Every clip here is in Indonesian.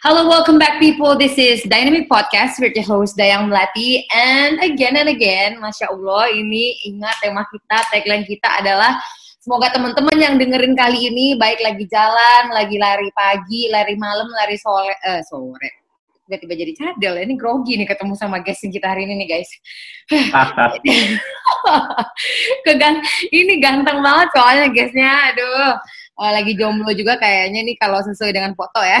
Hello, welcome back, people. This is Dynamic Podcast with your host Dayang Melati. And again and again, masya Allah, ini ingat tema kita, tagline kita adalah semoga teman-teman yang dengerin kali ini baik lagi jalan, lagi lari pagi, lari malam, lari sore, eh, sore. Tiba-tiba jadi cadel. Ini grogi nih ketemu sama guest kita hari ini nih, guys. Kegan ini ganteng banget soalnya guestnya. Aduh uh, lagi jomblo juga kayaknya nih kalau sesuai dengan foto ya.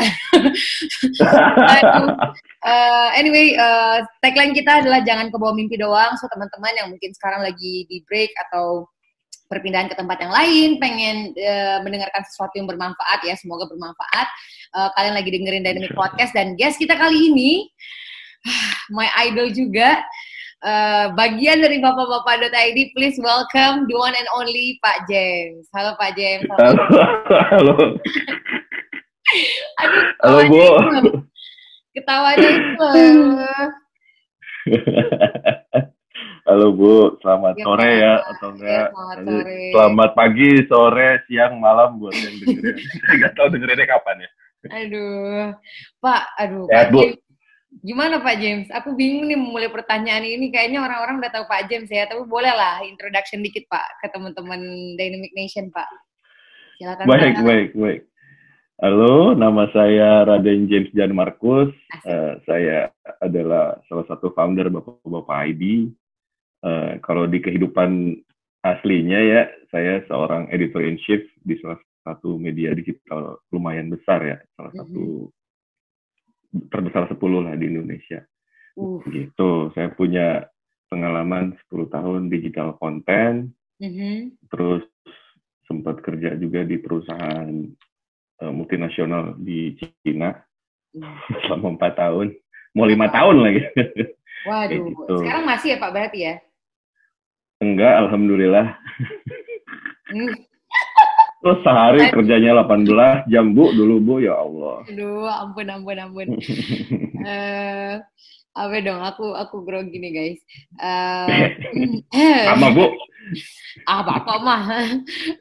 uh, anyway, uh, tagline kita adalah jangan ke bawah mimpi doang. So teman-teman yang mungkin sekarang lagi di break atau perpindahan ke tempat yang lain, pengen uh, mendengarkan sesuatu yang bermanfaat ya, semoga bermanfaat. Uh, kalian lagi dengerin Dynamic Podcast dan guest kita kali ini, my idol juga, uh, bagian dari bapak-bapak.id, please welcome the one and only Pak James. Halo Pak James. Halo. Halo. Aduh, Halo Bu. Ketawanya itu. Halo Bu, selamat Ya, sore ya atau Ya, enggak? selamat Jadi, sore. Selamat pagi, sore, siang, malam buat yang dengerin. Saya nggak tahu dengerinnya kapan ya. Aduh, Pak, aduh, Sehat, Pak Bu. James. Gimana Pak James? Aku bingung nih memulai pertanyaan ini. Kayaknya orang-orang udah tahu Pak James ya, tapi boleh lah introduction dikit Pak ke teman-teman Dynamic Nation Pak. Silakan Baik, Pak. baik, baik. Halo, nama saya Raden James Jan Markus. Asik. Eh, saya adalah salah satu founder Bapak-Bapak ID. Eh, kalau di kehidupan aslinya ya, saya seorang editor in chief di salah satu media digital lumayan besar ya, salah Mhm. satu terbesar 10 lah di Indonesia. Uh, Gitu, saya punya pengalaman 10 tahun digital konten, mhm. terus sempat kerja juga di perusahaan eh, multinasional di Cina selama empat tahun, mau lima tahun lagi. Waduh, gitu. sekarang masih ya Pak berarti ya? Enggak, alhamdulillah. Hmm. Terus sehari kerjanya 18 jam bu dulu bu ya Allah. Aduh, ampun, ampun, ampun. Eh, apa dong? Aku aku grogi nih guys. Eh, Sama bu. ah bapak mah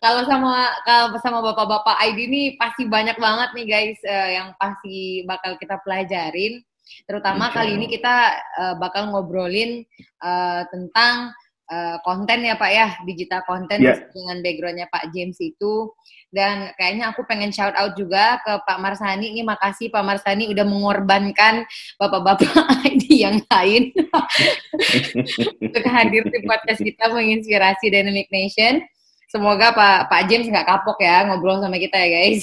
kalau sama kalau sama bapak-bapak ID ini pasti banyak banget nih guys eh, yang pasti bakal kita pelajarin terutama Insya kali ini kita eh, bakal ngobrolin eh, tentang eh, konten ya Pak ya digital konten Ya. dengan backgroundnya Pak James itu dan kayaknya aku pengen shout out juga ke Pak Marsani ini makasih Pak Marsani udah mengorbankan bapak-bapak ID yang lain untuk hadir di podcast kita menginspirasi Dynamic Nation. Semoga Pak Pak James nggak kapok ya ngobrol sama kita ya guys.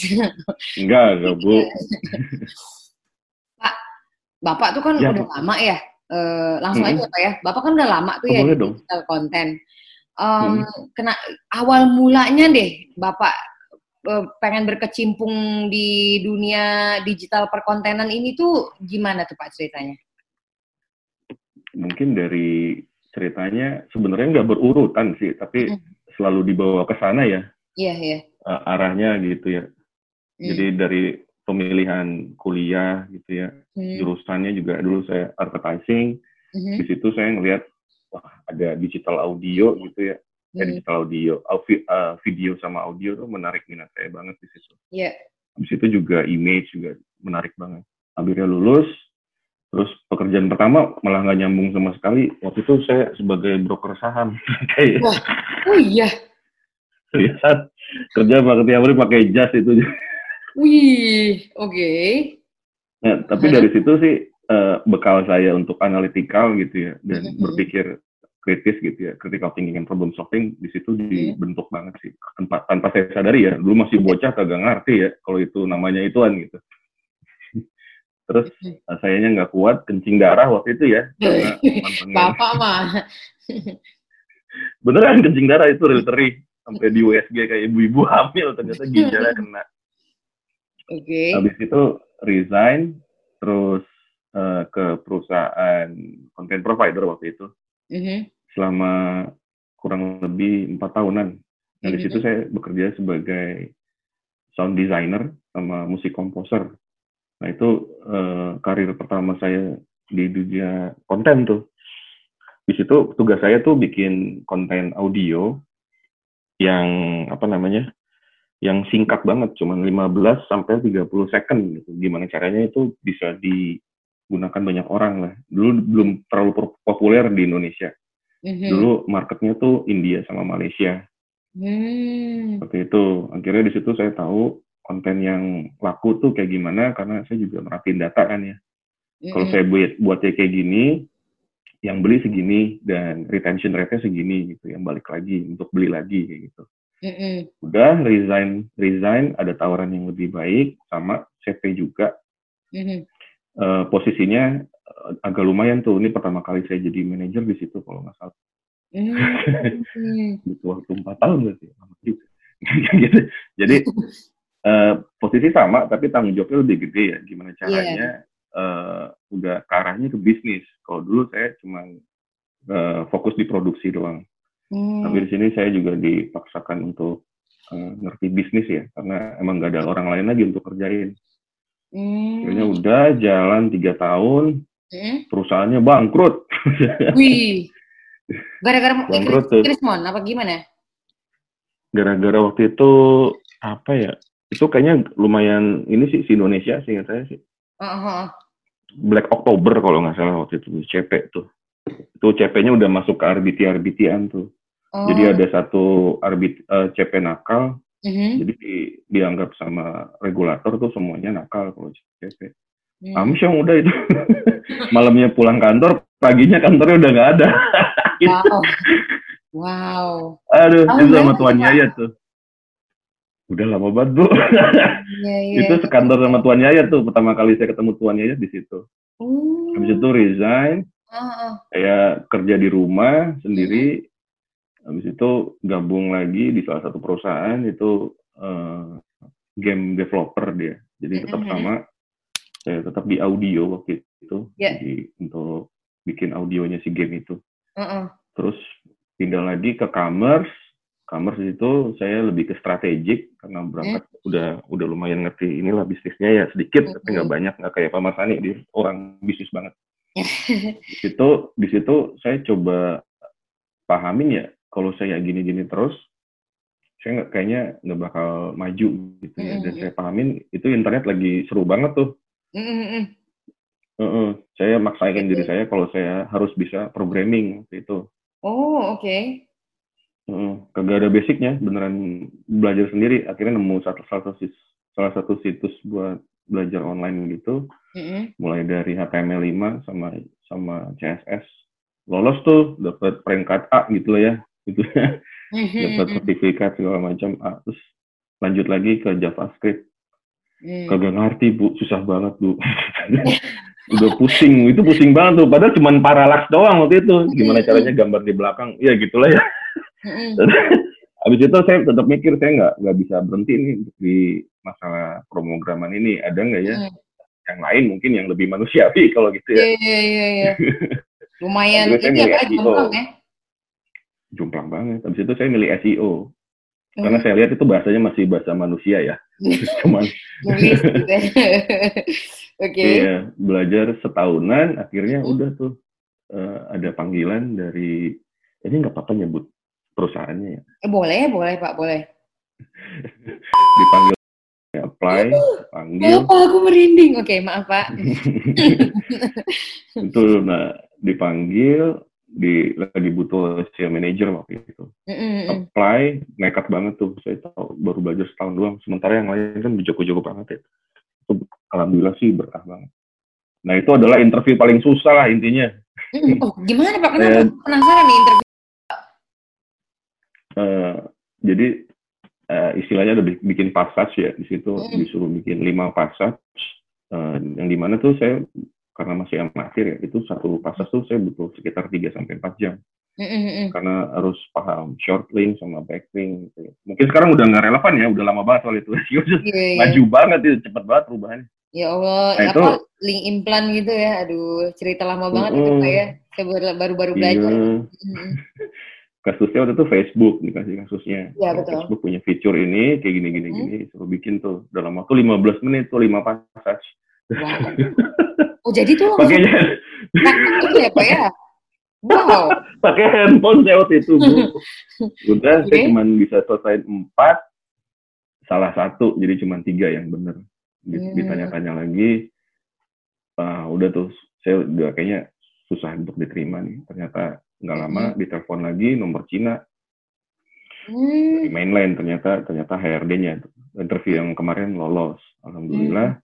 Enggak, enggak bu. Pak, Bapak tuh kan Ya, udah Bu. lama ya. Eh, langsung Mm-mm. aja Pak ya. Bapak kan udah lama tuh Oh, ya boleh di dong. digital konten. Em, kena awal mulanya deh Bapak eh, pengen berkecimpung di dunia digital perkontenan ini tuh gimana tuh Pak ceritanya? Mungkin dari ceritanya sebenarnya nggak berurutan sih, tapi Mm. selalu dibawa ke sana ya Iya, iya. eh, arahnya gitu ya. Hmm, Jadi dari pemilihan kuliah gitu ya, hmm, jurusannya juga dulu saya advertising. mhm, Di situ saya ngelihat wah ada digital audio gitu ya, ya hmm, digital audio, Au- vi- eh, video sama audio tuh menarik minat saya banget di situ. Iya. Habis itu juga image juga menarik banget. Akhirnya lulus, terus pekerjaan pertama malah nggak nyambung sama sekali. Waktu itu saya sebagai broker saham, kayak Wah. Oh iya. lihat kerja pakai tiap hari pakai jas itu. Wih, oke. Nah, tapi Hah? dari situ sih eh, bekal saya untuk analytical gitu ya dan Mhm. berpikir kritis gitu ya, critical thinking and problem solving di situ dibentuk banget sih. Tanpa, tanpa saya sadari ya, dulu masih bocah kagak ngerti ya kalau itu namanya ituan gitu. Terus uh, sayanya nggak kuat, kencing darah waktu itu ya. Bapak mah. Beneran kencing darah itu literally sampai di USG kayak ibu-ibu hamil ternyata ginjalnya kena. Oke. Okay. Habis itu resign, terus uh, ke perusahaan content provider waktu itu mm-hmm. selama kurang lebih empat tahunan. Nah di situ mm-hmm. saya bekerja sebagai sound designer sama musik komposer. Nah itu uh, karir pertama saya di dunia konten tuh. Di situ tugas saya tuh bikin konten audio yang apa namanya yang singkat banget, cuma 15 sampai 30 second gitu. Gimana caranya itu bisa digunakan banyak orang lah. Dulu belum terlalu populer di Indonesia. Mm-hmm. Dulu marketnya tuh India sama Malaysia. Mm. Seperti itu. Akhirnya di situ saya tahu konten yang laku tuh kayak gimana karena saya juga merhatiin data kan ya. Mm-hmm. Kalau saya buat buatnya kayak gini, yang beli segini dan retention rate-nya segini gitu, yang balik lagi untuk beli lagi kayak gitu. Mm-hmm. Udah resign, resign ada tawaran yang lebih baik sama CV juga. Mm-hmm. Uh, posisinya uh, agak lumayan tuh. Ini pertama kali saya jadi manajer di situ kalau nggak salah. Mm-hmm. Butuh waktu empat tahun berarti. gitu. Jadi uh, posisi sama tapi tanggung jawabnya lebih gede ya. Gimana caranya yeah. uh, udah ke arahnya ke bisnis. Kalau dulu saya cuma uh, fokus di produksi doang. Hmm. Tapi di sini saya juga dipaksakan untuk uh, ngerti bisnis ya, karena emang gak ada orang lain lagi untuk kerjain. Hmm. Akhirnya udah jalan tiga tahun, hmm? perusahaannya bangkrut. Wih, gara-gara bangkrut Krismon apa gimana? Gara-gara waktu itu apa ya? Itu kayaknya lumayan ini sih si Indonesia sih saya sih. Uh -huh. Black October kalau nggak salah waktu itu CP tuh itu CP-nya udah masuk ke RBT RBT-an tuh. Oh. Jadi ada satu RBT uh, eh, CP nakal, mm-hmm. jadi di, dianggap sama regulator tuh semuanya nakal kalau CP. Mm. Amsyong udah itu. Malamnya pulang kantor, paginya kantornya udah nggak ada. wow. Wow. Aduh, oh, itu sama tuan Yaya tuh. Udah lama banget, Bu. yeah, yeah. itu sekantor sama tuan Yaya tuh. Pertama kali saya ketemu tuan Yaya di situ. Uh. Habis itu resign, Uh, Saya kerja di rumah sendiri, uh. Habis itu gabung lagi di salah satu perusahaan itu uh, game developer dia. Jadi tetap uh -huh. sama, saya tetap di audio waktu itu, yeah. jadi untuk bikin audionya si game itu. Uh -uh. Terus pindah lagi ke commerce, commerce itu saya lebih ke strategik karena berangkat mm. udah udah lumayan ngerti inilah bisnisnya ya sedikit mm -hmm. tapi nggak banyak nggak kayak Pak Masani di orang bisnis banget di situ di situ saya coba pahamin ya kalau saya gini-gini terus saya nggak kayaknya nggak bakal maju gitu ya. Dan saya pahamin itu internet lagi seru banget tuh. Mm-hmm. Uh -uh. Saya maksain diri saya kalau saya harus bisa programming itu. Oh oke. Okay. Uh, kagak ada basicnya, beneran belajar sendiri. Akhirnya nemu satu satu salah satu situs buat belajar online gitu mm-hmm. mulai dari HTML5 sama sama CSS lolos tuh dapat peringkat A gitu lah ya gitu mm-hmm. dapat sertifikat segala macam A terus lanjut lagi ke JavaScript mm. kagak ngerti bu susah banget bu udah pusing itu pusing banget tuh padahal cuma parallax doang waktu itu gimana caranya gambar di belakang ya gitulah ya Habis itu saya tetap mikir saya nggak nggak bisa berhenti nih di masalah pemrograman ini. Ada nggak ya hmm. yang lain mungkin yang lebih manusiawi kalau gitu ya? Iya iya iya. iya. Lumayan ini apa jomplang ya? Jomplang banget. Habis itu saya milih SEO. Hmm. Karena saya lihat itu bahasanya masih bahasa manusia ya. Cuman gitu ya. Oke. Okay. Iya, belajar setahunan akhirnya hmm. udah tuh uh, ada panggilan dari ini nggak apa-apa nyebut perusahaannya ya? Eh, boleh, boleh Pak, boleh. Dipanggil apply, panggil. Apa aku merinding? Oke, okay, maaf Pak. Itu nah dipanggil di lagi butuh sales manager waktu itu. Mm-hmm. Apply, nekat banget tuh. Saya tahu baru belajar setahun doang. Sementara yang lain kan jago-jago banget ya. Itu alhamdulillah sih berkah banget. Nah itu adalah interview paling susah lah intinya. Oh, gimana Pak? Kenapa? Eh. Penasaran nih interview. Eh, jadi eh, istilahnya ada bi- bikin passage ya di situ Mm. disuruh bikin lima passage eh, yang di mana tuh saya karena masih amatir ya itu satu passage tuh saya butuh sekitar 3 sampai 4 jam Mm-mm-mm. karena harus paham short link sama back link gitu. Mungkin sekarang udah nggak relevan ya, udah lama banget soal itu. Iya, iya. Maju banget itu, cepet banget perubahannya. Ya Allah, Nah, apa itu- link implan gitu ya. Aduh, cerita lama banget itu Mm-mm. Pak ya. Saya baru- baru-baru belajar. Iya. Mm-mm. Kasusnya waktu itu Facebook dikasih kasusnya. Kalau betul. Facebook punya fitur ini kayak gini gini Hmm. gini, suruh bikin tuh dalam waktu 15 menit tuh 5 passage. Wow. Oh, jadi tuh langsung Pakainya praktek gitu ya Pak ya? Wow. pakai handphone saya waktu itu, Bu. Udah Oke. saya cuma bisa selesai 4 salah satu jadi cuma tiga yang bener. Hmm. Ditanya-tanya lagi ah, udah tuh saya udah kayaknya susah untuk diterima nih. Ternyata nggak lama Hmm. ditelepon lagi nomor Cina Hmm. di mainline ternyata ternyata HRD-nya interview yang kemarin lolos alhamdulillah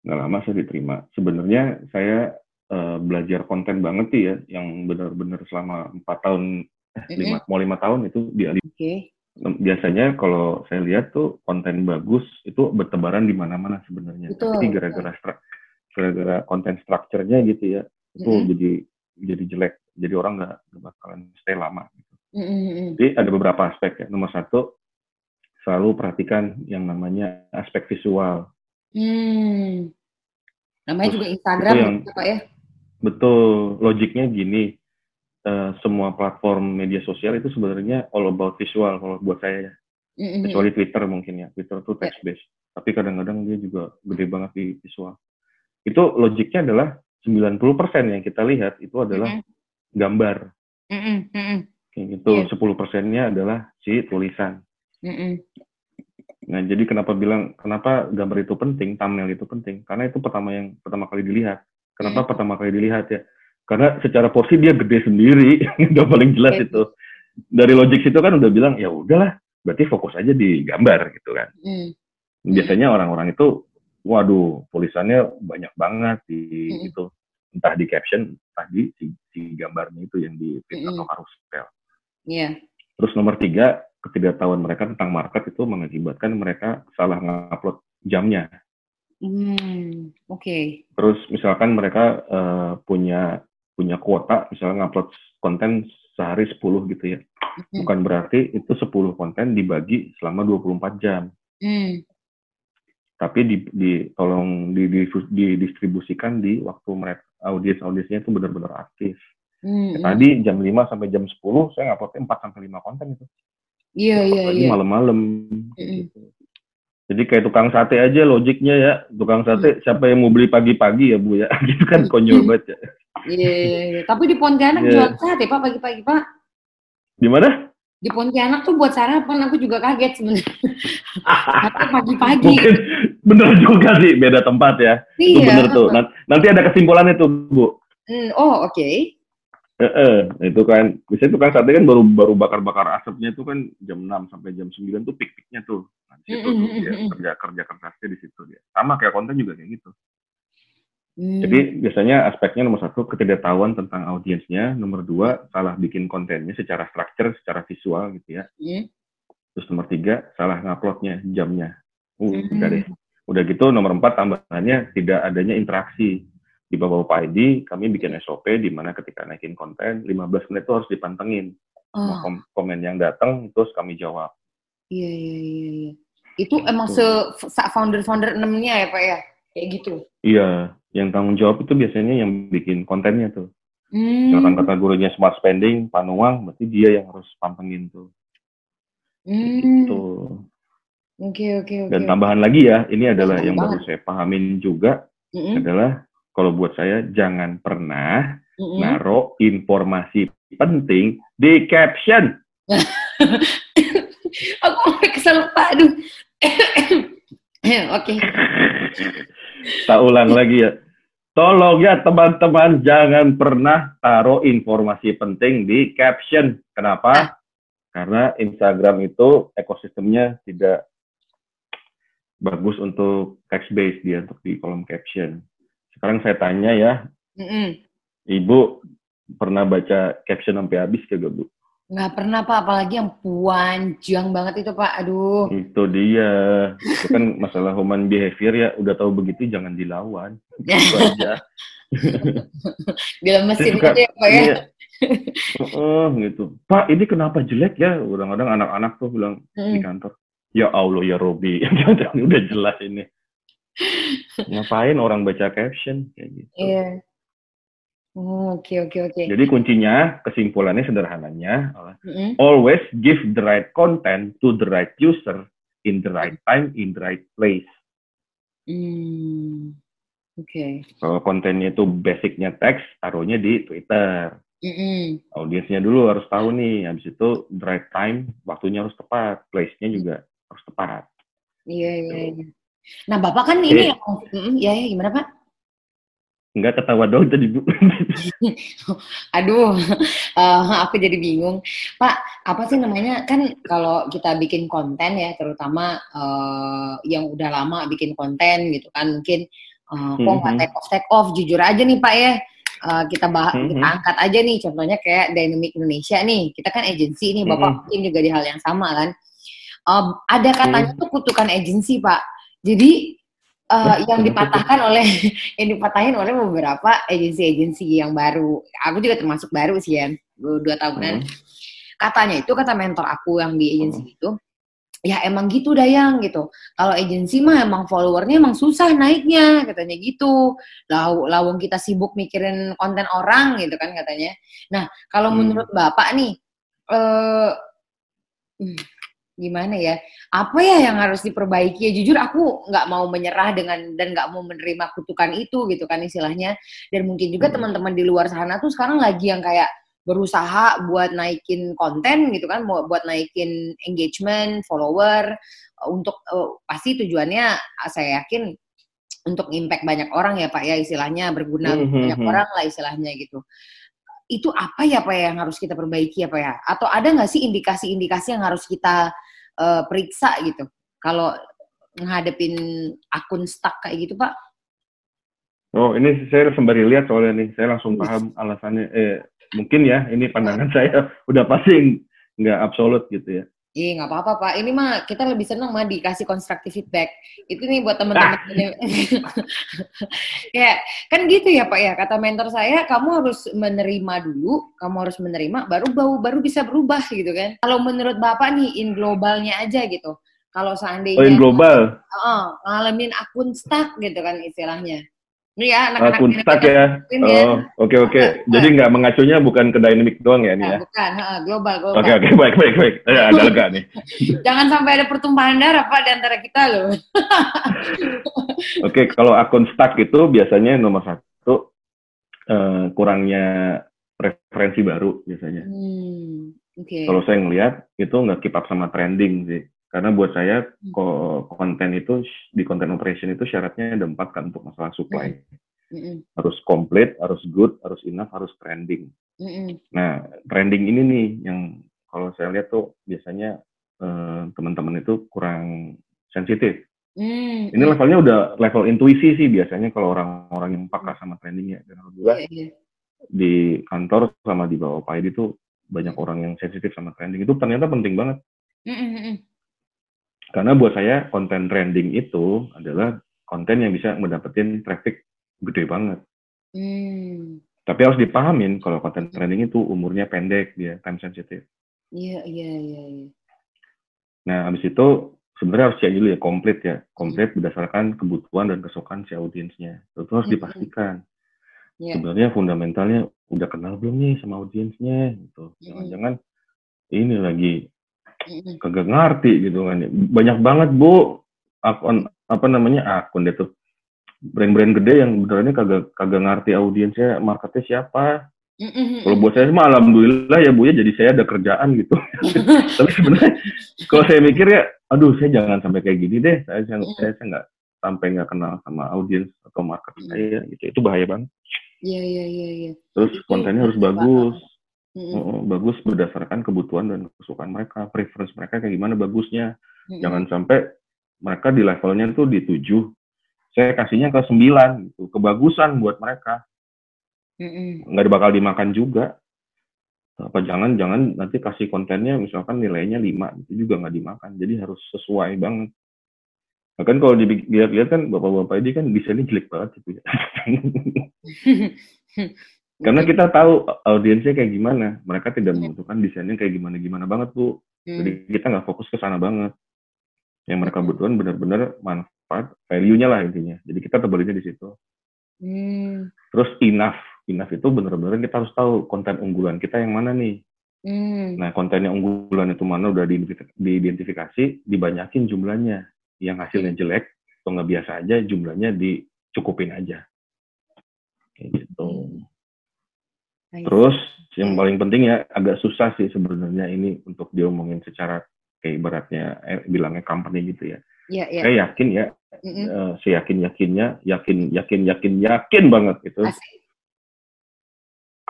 nggak lama saya diterima sebenarnya saya eh, belajar konten banget sih ya yang benar-benar selama empat tahun eh, lima mau lima tahun itu di Oke. biasanya kalau saya lihat tuh konten bagus itu bertebaran di mana-mana sebenarnya tapi gara-gara gara-gara konten structure-nya gitu ya itu Mm-mm. jadi jadi jelek jadi orang nggak bakalan stay lama Mm-mm-mm. jadi ada beberapa aspek ya. Nomor satu, selalu perhatikan yang namanya aspek visual. Hmm. Namanya Terus juga Instagram itu yang- gitu, Pak ya? Betul, logiknya gini, eh, semua platform media sosial itu sebenarnya all about visual kalau buat saya ya. Mm-mm. Kecuali Twitter mungkin ya, Twitter tuh text based. Tapi kadang-kadang dia juga gede banget di visual. Itu logiknya adalah 90% yang kita lihat itu adalah Mm-mm. gambar. Mm-mm. Kayak gitu, Iya. 10 persennya adalah si tulisan. Mm-mm. Nah, jadi kenapa bilang kenapa gambar itu penting, thumbnail itu penting? Karena itu pertama yang pertama kali dilihat. Kenapa Hmm. pertama kali dilihat ya? Karena secara porsi dia gede sendiri, udah paling jelas Oke. itu. Dari logik situ kan udah bilang ya udahlah, berarti fokus aja di gambar gitu kan. Mm. Biasanya orang-orang itu, waduh, tulisannya banyak banget di Hmm. itu, entah di caption, entah di si, si gambarnya itu yang di feed Hmm. atau carousel. Iya. Terus nomor tiga, ketidaktahuan mereka tentang market itu mengakibatkan mereka salah ngupload jamnya. Hmm. Oke. Terus misalkan mereka eh, punya punya kuota, misalnya ngupload konten sehari 10 gitu ya. Mm. Bukan berarti itu 10 konten dibagi selama 24 jam. Hmm. Tapi di, di tolong di, di, didistribusikan di waktu mereka audiens-audiensnya itu benar-benar aktif. Hmm. Ya, tadi jam 5 sampai jam 10 saya nguploadnya 4 sampai 5 konten itu. Iya, iya, iya. malam-malam. Gitu. Jadi kayak tukang sate aja logiknya ya, tukang Mm. sate siapa yang mau beli pagi-pagi ya Bu ya, gitu kan konyol banget ya. Iya, iya, iya. Tapi di Pontianak Iya. jual sate, Pak, pagi-pagi, Pak. Di mana? Di Pontianak tuh buat sarapan, aku juga kaget sebenarnya. Sate pagi-pagi. Mungkin bener juga sih, beda tempat ya. Itu Iya. bener tuh. Nan- Nanti ada kesimpulannya tuh Bu. Hmm, Oh, oke. Eh, eh, itu kan, biasanya tukang sate kan baru baru bakar-bakar asapnya itu kan jam 6 sampai jam 9 tuh pik-piknya tuh. Nah, di situ tuh dia kerja kerja kerasnya di situ dia. Sama kayak konten juga kayak gitu. Hmm. Jadi biasanya aspeknya nomor satu ketidaktahuan tentang audiensnya, nomor dua salah bikin kontennya secara structure, secara visual gitu ya. Hmm. Terus nomor tiga salah nguploadnya jamnya. Uh, Hmm. Udah deh. Udah gitu nomor empat tambahannya tidak adanya interaksi di Bapak ID. Kami bikin SOP di mana ketika naikin konten 15 menit itu harus dipantengin. Oh, kom- komen yang datang terus kami jawab. iya, iya, iya, iya. Itu emang se founder-founder enamnya ya, Pak ya? Kayak gitu. Iya, yang tanggung jawab itu biasanya yang bikin kontennya tuh. Hmm. Misalkan kategorinya smart spending, panuang, berarti dia yang harus pantengin tuh. Hmm. Tuh. Oke, oke, oke. Dan tambahan lagi ya, ini adalah yang baru saya pahamin juga Mm-mm, adalah kalau buat saya jangan pernah mm-mm. naruh informasi penting di caption. Aku kesel, Pak. Aduh. Oke. Tak ulang lagi ya. Tolong ya teman-teman jangan pernah taruh informasi penting di caption. Kenapa? Karena Instagram itu ekosistemnya tidak bagus untuk text based dia untuk di kolom caption. Sekarang saya tanya ya, Mm-mm. Ibu pernah baca caption sampai habis kagak bu? Nggak pernah Pak, apalagi yang panjang banget itu Pak. Aduh. Itu dia. Itu kan masalah human behavior ya. Udah tahu begitu jangan dilawan. Itu aja. Bila mesin suka- gitu ya Pak ya. iya. Oh, gitu. Pak, ini kenapa jelek ya? Kadang-kadang anak-anak tuh bilang di Mm. kantor. Ya Allah ya Robi, udah jelas ini. Ngapain orang baca caption kayak gitu. Iya. Oh, Oke oke oke. Jadi kuncinya, kesimpulannya sederhananya, Mm-mm. always give the right content to the right user in the right time, in the right place. Hmm. Oke. Kalau kontennya itu basicnya teks, taruhnya di Twitter. Mm-mm. Audiensnya dulu harus tahu nih, habis itu the right time, waktunya harus tepat, place-nya juga harus tepat. Iya iya. iya. Nah Bapak kan ini Eh. yang, ya ya gimana Pak? Enggak ketawa dong tadi, Bu. Aduh, eh, aku jadi bingung. Pak, apa sih namanya? Kan kalau kita bikin konten ya, terutama eh, yang udah lama bikin konten gitu kan, mungkin eh, kok nggak Mhm. take off take off. Jujur aja nih Pak ya, eh, kita Mhm. kita angkat aja nih. Contohnya kayak Dynamic Indonesia nih. Kita kan agensi nih, Bapak Mhm. mungkin juga di hal yang sama kan. Em, ada katanya tuh kutukan agensi Pak. Jadi Wah, yang dipatahkan oleh yang dipatahin oleh beberapa agensi-agensi yang baru. Aku juga termasuk baru sih ya, dua tahunan. Hmm. Katanya itu kata mentor aku yang di agensi itu, ya emang gitu Dayang gitu. Kalau agensi mah emang followernya emang susah naiknya, katanya gitu. Law, lawang kita sibuk mikirin konten orang gitu kan katanya. Nah kalau Hmm. menurut bapak nih, eh hmm, gimana ya? Apa ya yang harus diperbaiki? Ya jujur aku nggak mau menyerah dengan dan nggak mau menerima kutukan itu gitu kan istilahnya. Dan mungkin juga Hmm. teman-teman di luar sana tuh sekarang lagi yang kayak berusaha buat naikin konten gitu kan, buat naikin engagement, follower, untuk eh, pasti tujuannya ah, saya yakin untuk impact banyak orang ya Pak ya istilahnya berguna untuk Mhm, banyak mhm. orang lah istilahnya gitu. Itu apa ya Pak ya yang harus kita perbaiki ya Pak ya? Atau ada nggak sih indikasi-indikasi yang harus kita eh, periksa gitu kalau ngadepin akun stuck kayak gitu Pak? Oh, ini saya sembari lihat soalnya nih, saya langsung paham alasannya. Eh, mungkin ya, ini pandangan saya udah pasti nggak absolut gitu ya. Iya nggak apa-apa Pak. Ini mah kita lebih senang mah dikasih constructive feedback. Itu nih buat teman-teman. ya kan gitu ya Pak ya. Kata mentor saya, kamu harus menerima dulu, kamu harus menerima, baru baru baru bisa berubah gitu kan. Kalau menurut Bapak nih in globalnya aja gitu. Kalau seandainya Oh, in global, Heeh, ngalamin akun stuck gitu kan istilahnya. Ini ya anak-anak akun dynamic stuck ya. ya. Oh, oke oke. Jadi nggak mengacunya bukan ke dynamic doang ya nih Nah, ya. bukan, heeh, global, global. Oke oke, baik baik baik. Eh, ada lega nih. Jangan sampai ada pertumpahan darah Pak di antara kita loh. Oke, kalau akun stuck itu biasanya nomor satu eh, kurangnya referensi baru biasanya. Hmm, oke. Kalau saya ngelihat itu nggak keep up sama trending sih. Karena buat saya ko- konten itu di content operation itu syaratnya ada empat kan untuk masalah supply. Mm-mm, Harus komplit, harus good, harus enough, harus trending. mm-mm. Nah, trending ini nih yang kalau saya lihat tuh biasanya eh, teman-teman itu kurang sensitif. Hmm, Ini levelnya udah level intuisi sih biasanya kalau orang-orang yang peka sama trending ya. Dan menurut gua iya, di kantor sama di bawah Pak Edi tuh banyak orang yang sensitif sama trending itu ternyata penting banget. Mm-mm, mm-mm. Karena buat saya konten trending itu adalah konten yang bisa mendapatkan traffic gede banget. Hmm, Tapi harus dipahamin kalau konten trending itu umurnya pendek dia time sensitive. iya, iya, iya, iya. Nah, habis itu sebenarnya harus cek dulu ya komplit ya. Komplit berdasarkan kebutuhan dan kesukaan si audiensnya. Itu harus Mhm. dipastikan. Iya. Sebenarnya fundamentalnya udah kenal belum nih sama audiensnya gitu. Mhm. Jangan-jangan ini lagi. Kagak ngerti gitu kan. Banyak banget Bu akun apa namanya akun deh tuh brand-brand gede yang benerannya kagak kagak ngerti audiensnya marketnya siapa. Kalau buat saya mah alhamdulillah ya Bu ya jadi saya ada kerjaan gitu. Tapi sebenarnya kalau saya mikir ya, aduh saya jangan sampai kayak gini deh. Saya saya saya, nggak sampai nggak kenal sama audiens atau market saya gitu. Itu bahaya banget. Iya, iya, iya, iya. Terus Itu kontennya harus pasti bagus. Mm-mm, Oh, bagus berdasarkan kebutuhan dan kesukaan mereka, preference mereka kayak gimana bagusnya. mm-mm. Jangan sampai mereka di levelnya tuh di tujuh, saya kasihnya ke sembilan gitu, kebagusan buat mereka. Mm-mm. nggak bakal dimakan juga apa jangan jangan nanti kasih kontennya misalkan nilainya 5 itu juga nggak dimakan jadi harus sesuai banget nah, kan kalau dilihat-lihat kan bapak-bapak ini kan desainnya jelek banget gitu ya karena kita tahu audiensnya kayak gimana mereka tidak membutuhkan desainnya kayak gimana gimana banget bu jadi kita nggak fokus ke sana banget yang mereka butuhkan benar-benar manfaat value-nya lah intinya jadi kita tebalinnya di situ Hmm. terus enough enough itu benar-benar kita harus tahu konten unggulan kita yang mana nih Hmm. Nah, konten yang unggulan itu mana udah diidentifikasi, dibanyakin jumlahnya. Yang hasilnya jelek atau nggak biasa aja, jumlahnya dicukupin aja. Kayak gitu. See. Terus yang paling penting ya agak susah sih sebenarnya ini untuk diomongin secara kayak ibaratnya eh, bilangnya company gitu ya. Iya, iya. Saya yakin ya, Mm-mm. eh, seyakin yakinnya, yakin yakin yakin yakin banget gitu. Asik.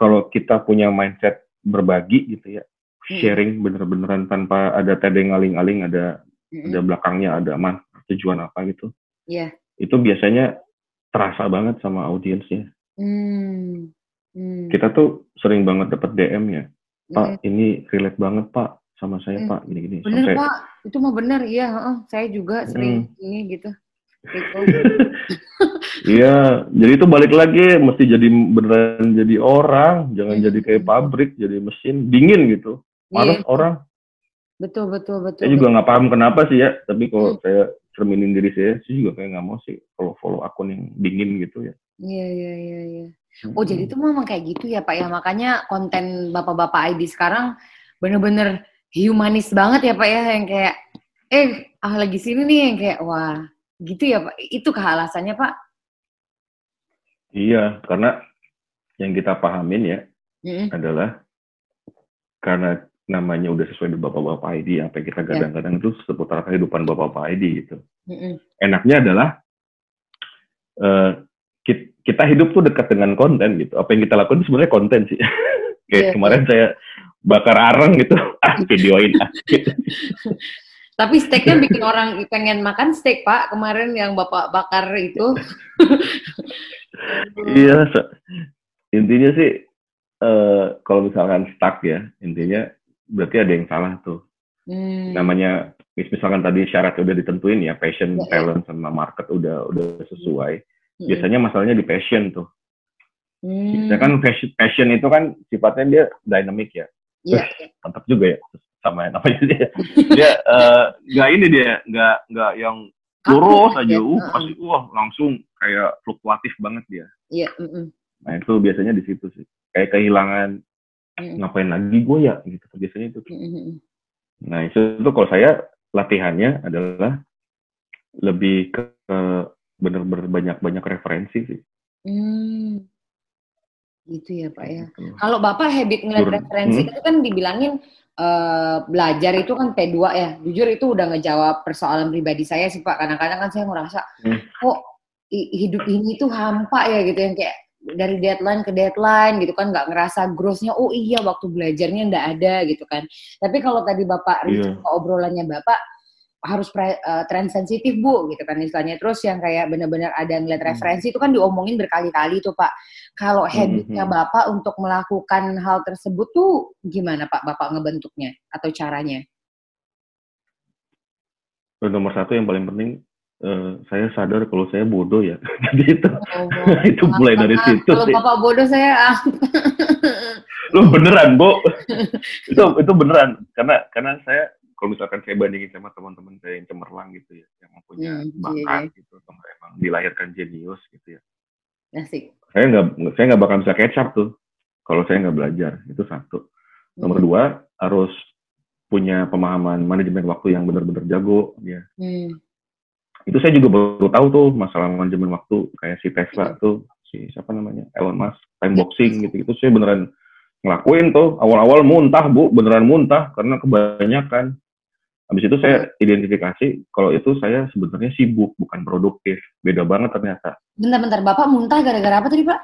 Kalau kita punya mindset berbagi gitu ya, Hmm. sharing bener-beneran tanpa ada tedeng aling-aling, ada Mm-mm. ada belakangnya ada man tujuan apa gitu. Iya. Itu biasanya terasa banget sama audiensnya. Hmm. Hmm. Kita tuh sering banget dapat DM ya, Pak Mm-mm. ini relate banget Pak sama saya Hmm. Pak gini-gini. Bener Sampai Pak, itu mah bener, iya. heeh. Saya juga sering Hmm. ini gitu. Gitu. Iya, jadi itu balik lagi mesti jadi beneran jadi orang, jangan Hmm. jadi kayak pabrik, jadi mesin dingin gitu. Males Iya, orang. betul, betul, betul. Saya juga nggak paham kenapa sih ya, tapi kalau Hmm. saya cerminin diri saya, saya juga kayak nggak mau sih kalau follow akun yang dingin gitu ya. Iya, iya, iya, iya. Oh, jadi itu memang kayak gitu ya, Pak ya. Makanya konten Bapak-bapak ID sekarang bener-bener humanis banget ya, Pak ya, yang kayak eh ah lagi sini nih yang kayak wah, gitu ya, Pak. Itu kah alasannya, Pak? Iya, karena yang kita pahamin ya Mm-mm. adalah karena namanya udah sesuai dengan bapak-bapak ID, apa yang kita gadang-gadang itu seputar kehidupan bapak-bapak ID gitu. Mm-mm. Enaknya adalah kit- kita hidup tuh dekat dengan konten gitu. Apa yang kita lakukan itu sebenarnya konten sih. Kayak Iya, kemarin saya bakar arang gitu, ah videoin ah. Gitu. Tapi steaknya bikin orang pengen makan steak, Pak. Kemarin yang Bapak bakar itu. Iya, se- intinya sih eh kalau misalkan stuck ya, intinya berarti ada yang salah tuh. Hmm. Namanya mis- misalkan tadi syaratnya udah ditentuin ya, passion, Ya, ya. talent sama market udah udah sesuai. Mm-mm. Biasanya masalahnya di passion tuh. Hmm. Ya kan passion, passion itu kan sifatnya dia dynamic ya. Iya. Mantap juga ya sama yang namanya dia. Dia eh, nggak ini dia, nggak nggak yang lurus ya. aja, uh Heeh. pasti wah langsung kayak fluktuatif banget dia. Iya. mm-mm. Nah itu biasanya di situ sih. Kayak kehilangan Mm-mm. ngapain lagi gue ya gitu biasanya itu. Mm-mm. Nah itu tuh kalau saya latihannya adalah lebih ke, ke bener-bener banyak-banyak referensi sih. Hmm. Gitu ya, Pak ya. Gitu. Kalau Bapak habit ngeliat Jur- referensi Hmm. itu kan dibilangin eh, belajar itu kan P2 ya. Jujur itu udah ngejawab persoalan pribadi saya sih Pak. Kadang-kadang kan saya ngerasa Hmm. kok i- hidup ini tuh hampa ya gitu yang kayak dari deadline ke deadline gitu kan nggak ngerasa growth-nya oh iya waktu belajarnya nggak ada gitu kan. Tapi kalau tadi Bapak Iya. reach ke obrolannya Bapak harus pre, eh, trend sensitif Bu gitu kan istilahnya. Terus yang kayak benar-benar ada ngeliat Hmm. referensi itu kan diomongin berkali-kali tuh Pak. Kalau habitnya Mhm. Bapak untuk melakukan hal tersebut tuh gimana Pak Bapak ngebentuknya atau caranya? Nomor satu yang paling penting eh, saya sadar kalau saya bodoh ya. Jadi itu Oh, itu mulai dari situ Kalau sih. Bapak bodoh saya ah. Lu beneran, Bu. itu itu beneran karena karena saya kalau misalkan saya bandingin sama teman-teman saya yang cemerlang gitu ya, yang punya Hmm, bakat iya. gitu, atau emang dilahirkan jenius gitu ya. Asik. Saya nggak saya nggak bakal bisa up tuh kalau saya nggak belajar. Itu satu. Nomor Hmm. dua harus punya pemahaman manajemen waktu yang benar-benar jago ya. Hmm. Itu saya juga baru tahu tuh masalah manajemen waktu kayak si Tesla Hmm. tuh si siapa namanya Elon Musk time Ya. boxing gitu-gitu saya beneran ngelakuin tuh awal-awal muntah bu beneran muntah karena kebanyakan habis itu saya identifikasi kalau itu saya sebenarnya sibuk bukan produktif. Beda banget ternyata. Bentar-bentar Bapak muntah gara-gara apa tadi Pak?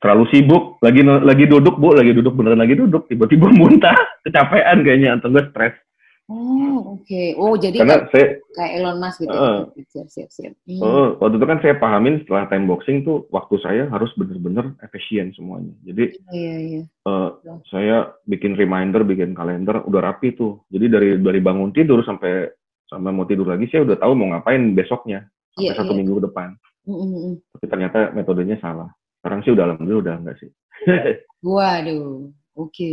terlalu sibuk lagi lagi duduk bu. Lagi duduk beneran lagi duduk. Tiba-tiba muntah kecapean kayaknya atau enggak stres Oh, oke. Oh, jadi Karena saya kayak Elon Musk gitu. Heeh. Siap, siap, siap. Hmm. Oh, waktu itu kan saya pahamin setelah time boxing tuh waktu saya harus bener-bener efisien semuanya. Jadi Iya, iya. eh, saya bikin reminder, bikin kalender, udah rapi tuh. Jadi dari dari bangun tidur sampai sampai mau tidur lagi, saya udah tahu mau ngapain besoknya sampai Iya, satu iya. minggu ke depan. Mm, mm, mm. Tapi ternyata metodenya salah. Sekarang sih udah alhamdulillah udah enggak sih. Waduh, oke.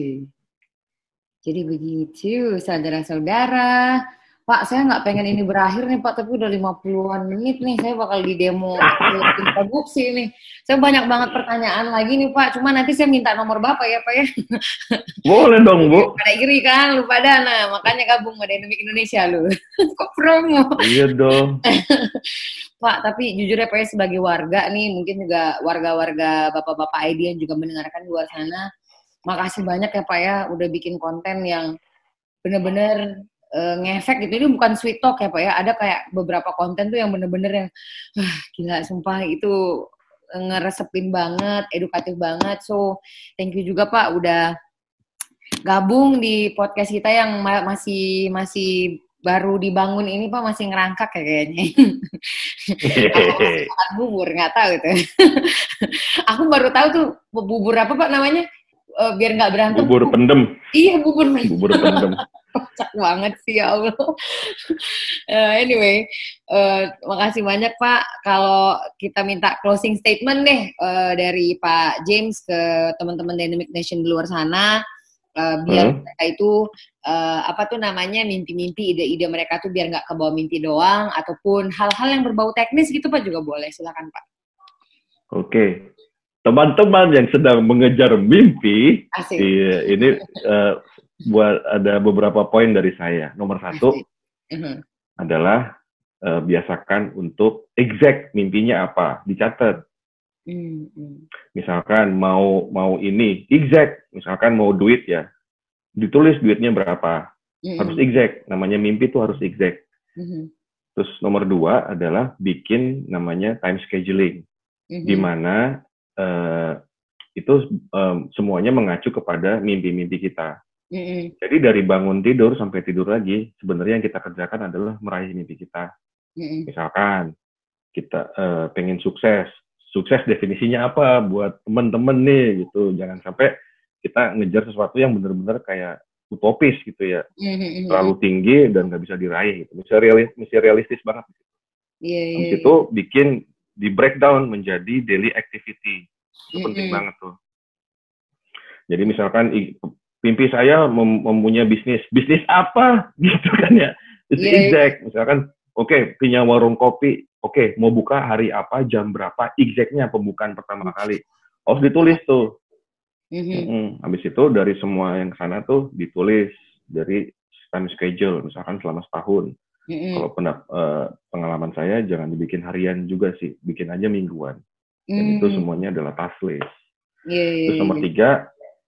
Jadi begitu, saudara-saudara. Pak, saya nggak pengen ini berakhir nih, Pak, tapi udah 50-an menit nih. Saya bakal di demo produksi nih. Saya banyak banget pertanyaan lagi nih, Pak. Cuma nanti saya minta nomor Bapak ya, Pak ya. Boleh dong, Bu. Pada iri kan, lu pada. Nah, makanya gabung sama Dynamic Indonesia lu. Kok promo? Iya dong. Pak, tapi jujur ya Pak ya, sebagai warga nih, mungkin juga warga-warga bapak-bapak ID yang juga mendengarkan di luar sana, makasih banyak ya Pak ya, udah bikin konten yang bener-bener eh, ngefek gitu. Ini bukan sweet talk ya Pak ya, ada kayak beberapa konten tuh yang bener-bener yang, ah, gila sumpah itu ngeresepin banget, edukatif banget. So, thank you juga Pak udah gabung di podcast kita yang ma- masih masih baru dibangun ini Pak masih ngerangkak ya kayaknya. makan bubur nggak tahu itu. aku baru tahu tuh bubur apa pak namanya Eh, biar nggak berantem. Bubur pendem, Iya bubur. bubur pendem. Kocak banget sih ya Allah. Eh, anyway, eh, makasih banyak Pak. Kalau kita minta closing statement deh eh, dari Pak James ke teman-teman Dynamic Nation di luar sana, eh, biar Hmm. mereka itu eh, apa tuh namanya mimpi-mimpi, ide-ide mereka tuh biar nggak kebawa mimpi doang, ataupun hal-hal yang berbau teknis gitu Pak juga boleh. Silakan Pak. Oke. Teman-teman yang sedang mengejar mimpi, Asik. iya, ini eh, buat ada beberapa poin dari saya. Nomor satu Asik. Mhm. adalah eh, biasakan untuk exact mimpinya apa, dicatat. Hmm. Misalkan mau mau ini exact, misalkan mau duit ya, ditulis duitnya berapa, Hmm, harus exact. Namanya mimpi itu harus exact. mhm, Terus nomor dua adalah bikin namanya time scheduling. mhm. di mana eh, itu em, semuanya mengacu kepada mimpi-mimpi kita. Mhm, Jadi dari bangun tidur sampai tidur lagi, sebenarnya yang kita kerjakan adalah meraih mimpi kita. mhm. Misalkan kita eh, pengen sukses, sukses definisinya apa buat temen-temen nih gitu. Jangan sampai kita ngejar sesuatu yang benar-benar kayak utopis gitu ya, Mhm, mhm. terlalu tinggi dan nggak bisa diraih. Gitu. Mesti, realis, mesti realistis banget. Iya, iya, Habis iya. itu bikin di breakdown menjadi daily activity. Itu penting Mm-mm. banget tuh. Jadi misalkan mimpi saya mem- mempunyai bisnis, bisnis apa gitu kan ya? It's Iya, iya. exact. Misalkan, oke punya warung kopi, oke mau buka hari apa, jam berapa, exactnya pembukaan pertama kali. Harus ditulis tuh. Mhm, Mm-mm. Habis itu dari semua yang sana tuh ditulis dari time schedule, misalkan selama setahun. Mhm, Kalau pernah eh, pengalaman saya jangan dibikin harian juga sih, bikin aja mingguan. Dan itu mhm. semuanya adalah task list. Iya, iya, Terus nomor iya. tiga,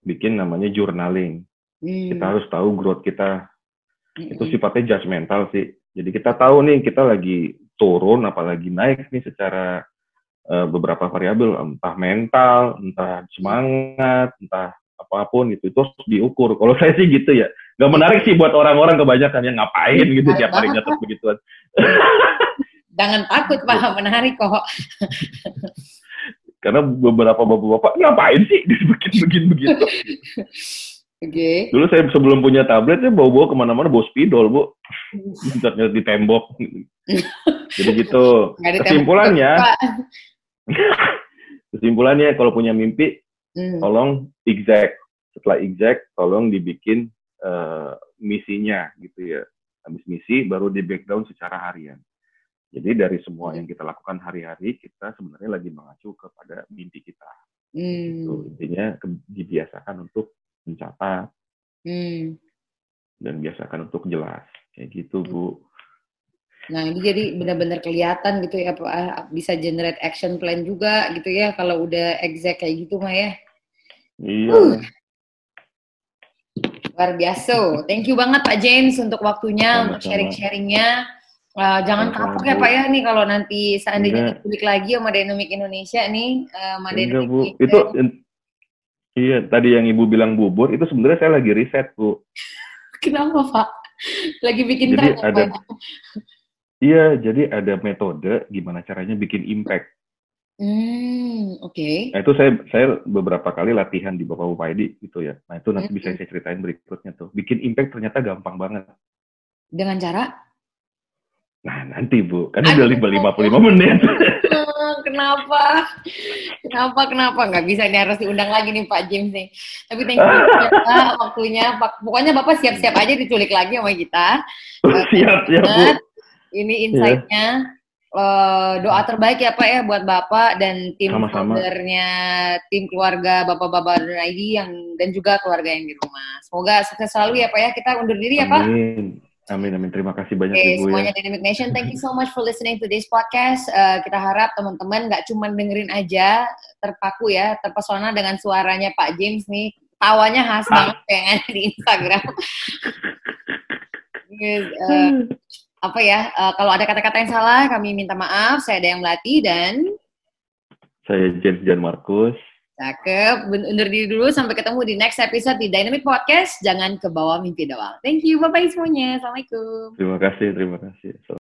bikin namanya journaling. Hmm, Kita harus tahu growth kita. mhm, Itu sifatnya judgmental sih. Jadi kita tahu nih kita lagi turun, apalagi naik nih secara eh, beberapa variabel, entah mental, entah semangat, entah apa pun gitu. Itu harus diukur. Kalau saya sih gitu ya. Gak menarik sih buat orang-orang kebanyakan yang ngapain gitu Menarik tiap hari nyatet begituan. Jangan takut Pak, menarik kok. Karena beberapa bapak-bapak ngapain sih bikin-bikin begitu. Oke. Dulu saya sebelum punya tablet saya bawa-bawa ke mana-mana bawa spidol bu, Nyetet di tembok. Jadi gitu. Nggak Kesimpulannya, kesimpulannya kalau punya mimpi, Hmm, tolong exact. Setelah exact, tolong dibikin eh, misinya gitu ya. Habis misi baru di breakdown secara harian. Jadi dari semua yang kita lakukan hari-hari, kita sebenarnya lagi mengacu kepada mimpi kita. Gitu. hmm, Intinya ke- dibiasakan untuk mencatat hmm. dan biasakan untuk jelas. Kayak gitu, Bu. Nah, ini jadi benar-benar kelihatan gitu ya. Bisa generate action plan juga gitu ya, kalau udah exact kayak gitu mah ya. Iya. Uh. Luar biasa. Thank you banget Pak James untuk waktunya, untuk Sama-sama. sharing-sharingnya. Uh, jangan kapok ya. Pak ya nih kalau nanti seandainya Enggak. dipublik lagi sama Dynamic Indonesia nih, uh, sama Enggak, Dynamic Bu. Itu Iya, tadi yang Ibu bilang bubur itu sebenarnya saya lagi riset, Bu. Kenapa Pak? Lagi bikin Jadi tren ada- rupanya. Iya, jadi ada metode gimana caranya bikin impact. Hmm, oke. Nah itu saya saya beberapa kali latihan di Bapak-Bapak ID gitu ya. Nah itu nanti Hmm. bisa saya ceritain berikutnya tuh. Bikin impact ternyata gampang banget. Dengan cara? Nah nanti Bu, kan Aduh. udah lima puluh lima menit. Hmm, kenapa? Kenapa? Kenapa? Nggak bisa ini harus diundang lagi nih Pak James nih. Tapi thank you ya, waktunya. Pak, pokoknya Bapak siap-siap aja diculik lagi sama kita. siap siap Bu. banget. Ini insight-nya. Eh, doa terbaik ya Pak ya buat Bapak dan tim foundernya, tim keluarga Bapak-Bapak ID yang dan juga keluarga yang di rumah. Semoga sukses selalu ya Pak ya. Kita undur diri ya Pak. Amin. Amin amin. Terima kasih banyak Oke, Ibu semuanya ya. Dynamic Nation, thank you so much for listening to this podcast. Eh, kita harap teman-teman nggak cuma dengerin aja, terpaku ya, terpesona dengan suaranya Pak James nih. Tawanya khas banget kayak yang ada di Instagram. Yes, eh, apa ya, eh, kalau ada kata-kata yang salah, kami minta maaf. Saya ada yang melatih dan Saya James Jan Markus. cakep. Undur diri dulu, sampai ketemu di next episode di Dynamic Podcast. Jangan ke bawah mimpi doang. Thank you, bye-bye semuanya. Assalamualaikum. Terima kasih terima kasih.